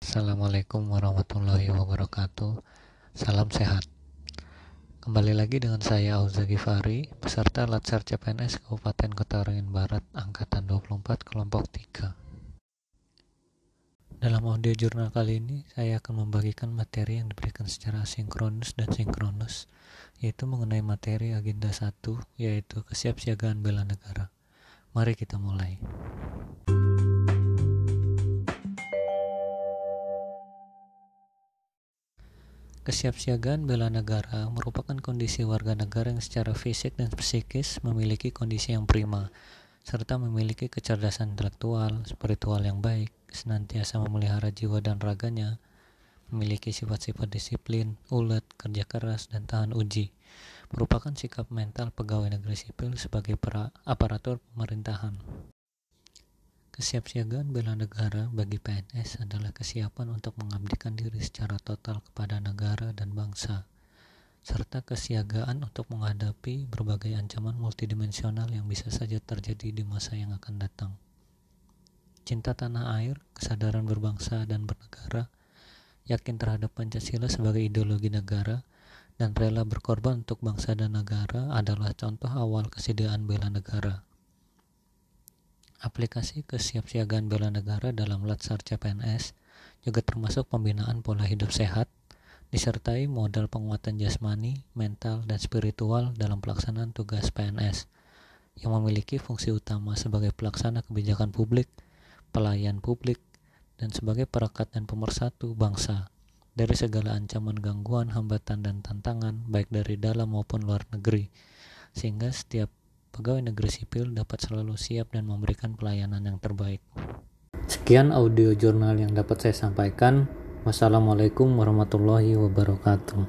Assalamualaikum warahmatullahi wabarakatuh. Salam sehat. Kembali lagi dengan saya Auza Gifari Peserta Latsar CPNS Kabupaten Kota Waringin Barat Angkatan 24 Kelompok 3 Dalam audio jurnal kali ini Saya akan membagikan materi yang diberikan secara sinkronus dan sinkronus Yaitu mengenai materi agenda 1 Yaitu kesiapsiagaan bela negara. Mari kita mulai. Kesiapsiagaan bela negara merupakan kondisi warga negara yang secara fisik dan psikis memiliki kondisi yang prima, serta memiliki kecerdasan intelektual, spiritual yang baik, senantiasa memelihara jiwa dan raganya, memiliki sifat-sifat disiplin, ulet, kerja keras, dan tahan uji merupakan sikap mental pegawai negeri sipil sebagai aparatur pemerintahan. Kesiapsiagaan bela negara bagi PNS adalah kesiapan untuk mengabdikan diri secara total kepada negara dan bangsa, serta kesiagaan untuk menghadapi berbagai ancaman multidimensional yang bisa saja terjadi di masa yang akan datang. Cinta tanah air, kesadaran berbangsa dan bernegara, yakin terhadap Pancasila sebagai ideologi negara, dan rela berkorban untuk bangsa dan negara adalah contoh awal kesediaan bela negara. Aplikasi kesiapsiagaan bela negara dalam Latsar CPNS juga termasuk pembinaan pola hidup sehat, disertai modal penguatan jasmani, mental, dan spiritual dalam pelaksanaan tugas PNS yang memiliki fungsi utama sebagai pelaksana kebijakan publik, pelayan publik, dan sebagai perekat dan pemersatu bangsa dari segala ancaman gangguan, hambatan, dan tantangan, baik dari dalam maupun luar negeri, sehingga setiap pegawai negeri sipil dapat selalu siap dan memberikan pelayanan yang terbaik. Sekian audio jurnal yang dapat saya sampaikan. Wassalamualaikum warahmatullahi wabarakatuh.